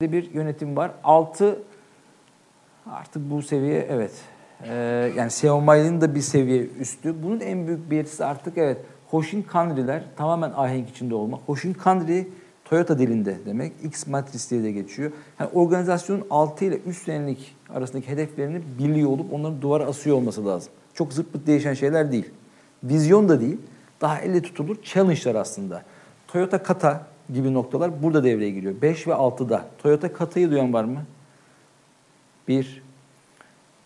bir yönetim var. 6 artık bu seviye evet. Ee, yani Xiaomi'nin da bir seviye üstü. Bunun en büyük belirtisi artık evet Hoshin Kanri'ler tamamen ahenk içinde olmak. Hoshin Kanri Toyota dilinde demek. X Matrix diye de geçiyor. Yani organizasyonun 6 ile 3 senelik arasındaki hedeflerini biliyor olup onları duvara asıyor olması lazım. Çok zırt değişen şeyler değil. Vizyon da değil. Daha elle tutulur challenge'lar aslında. Toyota Kata gibi noktalar burada devreye giriyor. 5 ve 6'da. Toyota Kata'yı duyan var mı? 1,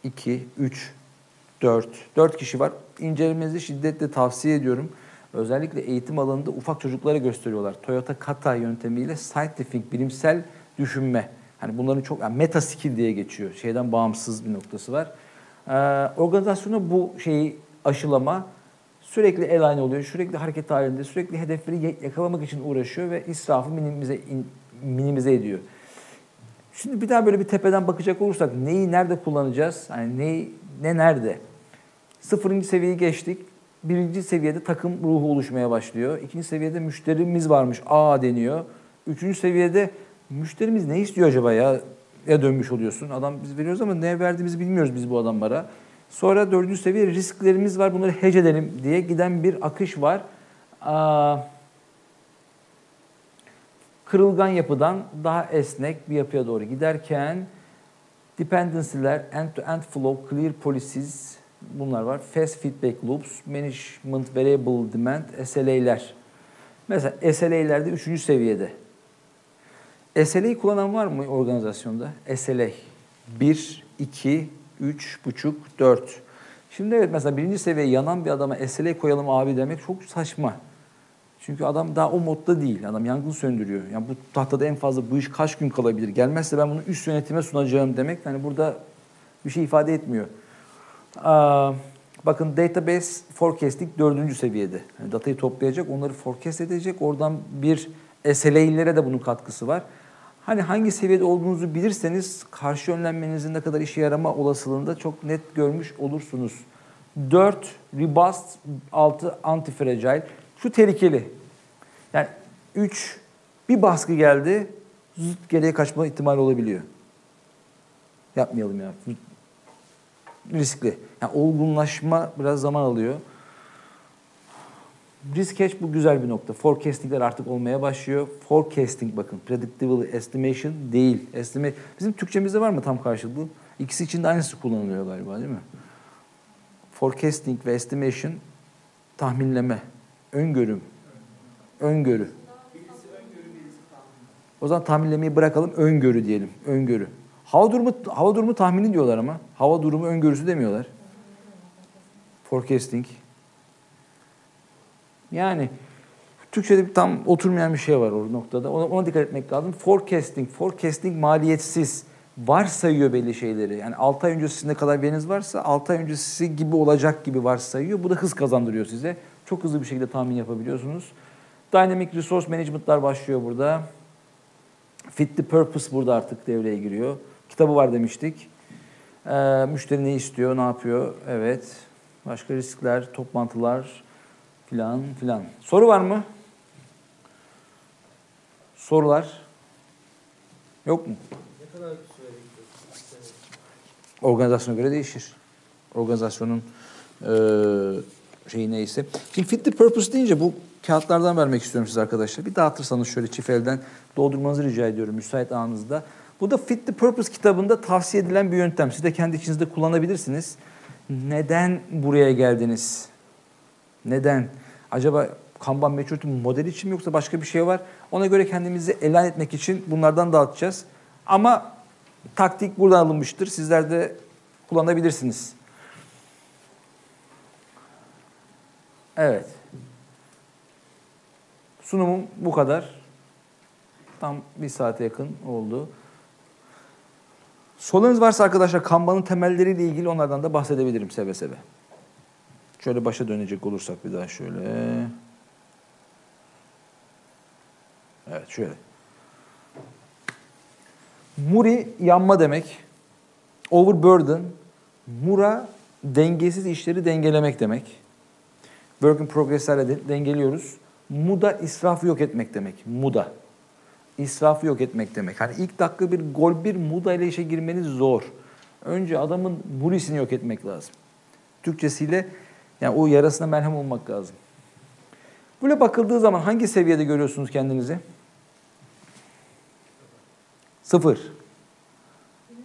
2, 3, 4. 4 kişi var. İncelemenizi şiddetle tavsiye ediyorum. Özellikle eğitim alanında ufak çocuklara gösteriyorlar. Toyota Kata yöntemiyle scientific, bilimsel düşünme. Hani bunların çok yani meta skill diye geçiyor. Şeyden bağımsız bir noktası var. Ee, organizasyonu bu şeyi aşılama sürekli el aynı oluyor, sürekli hareket halinde, sürekli hedefleri yakalamak için uğraşıyor ve israfı minimize, in, minimize ediyor. Şimdi bir daha böyle bir tepeden bakacak olursak neyi nerede kullanacağız? Yani neyi, ne nerede? Sıfırıncı seviyeyi geçtik. Birinci seviyede takım ruhu oluşmaya başlıyor. İkinci seviyede müşterimiz varmış. A deniyor. Üçüncü seviyede müşterimiz ne istiyor acaba ya? Ya dönmüş oluyorsun. Adam biz veriyoruz ama ne verdiğimizi bilmiyoruz biz bu adamlara. Sonra dördüncü seviye risklerimiz var. Bunları hece edelim diye giden bir akış var. Aa, kırılgan yapıdan daha esnek bir yapıya doğru giderken dependency'ler, end-to-end flow, clear policies bunlar var. Fast feedback loops, management variable demand, SLA'ler. Mesela SLA'lerde üçüncü seviyede. SLA'yı kullanan var mı organizasyonda? SLA. 1, 2, 3,5, 4. Şimdi evet mesela birinci seviye yanan bir adama SLA koyalım abi demek çok saçma. Çünkü adam daha o modda değil. Adam yangın söndürüyor. Yani bu tahtada en fazla bu iş kaç gün kalabilir? Gelmezse ben bunu üst yönetime sunacağım demek. Yani burada bir şey ifade etmiyor. Aa, bakın database forecasting dördüncü seviyede. Yani datayı toplayacak, onları forecast edecek. Oradan bir SLA'lere de bunun katkısı var. Hani hangi seviyede olduğunuzu bilirseniz karşı önlenmenizin ne kadar işe yarama olasılığında çok net görmüş olursunuz. 4 robust, 6 antifragile. Şu tehlikeli. Yani 3 bir baskı geldi, zıt geriye kaçma ihtimali olabiliyor. Yapmayalım ya. Riskli. Yani olgunlaşma biraz zaman alıyor. Risk hedge bu güzel bir nokta. Forecasting'ler artık olmaya başlıyor. Forecasting bakın. Predictable estimation değil. Estimate. Bizim Türkçemizde var mı tam karşılığı? İkisi için de aynısı kullanılıyor galiba değil mi? Forecasting ve estimation tahminleme, öngörüm, öngörü. O zaman tahminlemeyi bırakalım, öngörü diyelim. Öngörü. Hava durumu hava durumu tahmini diyorlar ama. Hava durumu öngörüsü demiyorlar. Forecasting. Yani Türkçe'de tam oturmayan bir şey var o noktada. Ona, ona dikkat etmek lazım. Forecasting, forecasting maliyetsiz. Varsayıyor belli şeyleri. Yani 6 ay öncesi ne kadar veriniz varsa 6 ay öncesi gibi olacak gibi varsayıyor. Bu da hız kazandırıyor size. Çok hızlı bir şekilde tahmin yapabiliyorsunuz. Dynamic Resource Management'lar başlıyor burada. Fit the Purpose burada artık devreye giriyor. Kitabı var demiştik. Ee, müşteri ne istiyor, ne yapıyor? Evet. Başka riskler, toplantılar, filan filan. Soru var mı? Sorular? Yok mu? Ne kadar süre Organizasyona göre değişir. Organizasyonun e, şeyi neyse. Şimdi fit the purpose deyince bu kağıtlardan vermek istiyorum size arkadaşlar. Bir dağıtırsanız şöyle çift elden doldurmanızı rica ediyorum müsait anınızda. Bu da Fit the Purpose kitabında tavsiye edilen bir yöntem. Siz de kendi içinizde kullanabilirsiniz. Neden buraya geldiniz? Neden? Acaba Kanban Maturity modeli için mi yoksa başka bir şey var? Ona göre kendimizi elan etmek için bunlardan dağıtacağız. Ama taktik buradan alınmıştır. Sizler de kullanabilirsiniz. Evet. Sunumum bu kadar. Tam bir saate yakın oldu. Sorularınız varsa arkadaşlar Kanban'ın temelleriyle ilgili onlardan da bahsedebilirim seve seve. Şöyle başa dönecek olursak bir daha şöyle. Evet şöyle. Muri yanma demek. Overburden. Mura dengesiz işleri dengelemek demek. Work in progress'lerle de dengeliyoruz. Muda israfı yok etmek demek. Muda. israfı yok etmek demek. Hani ilk dakika bir gol bir muda ile işe girmeniz zor. Önce adamın burisini yok etmek lazım. Türkçesiyle yani o yarasına merhem olmak lazım. Böyle bakıldığı zaman hangi seviyede görüyorsunuz kendinizi? Sıfır.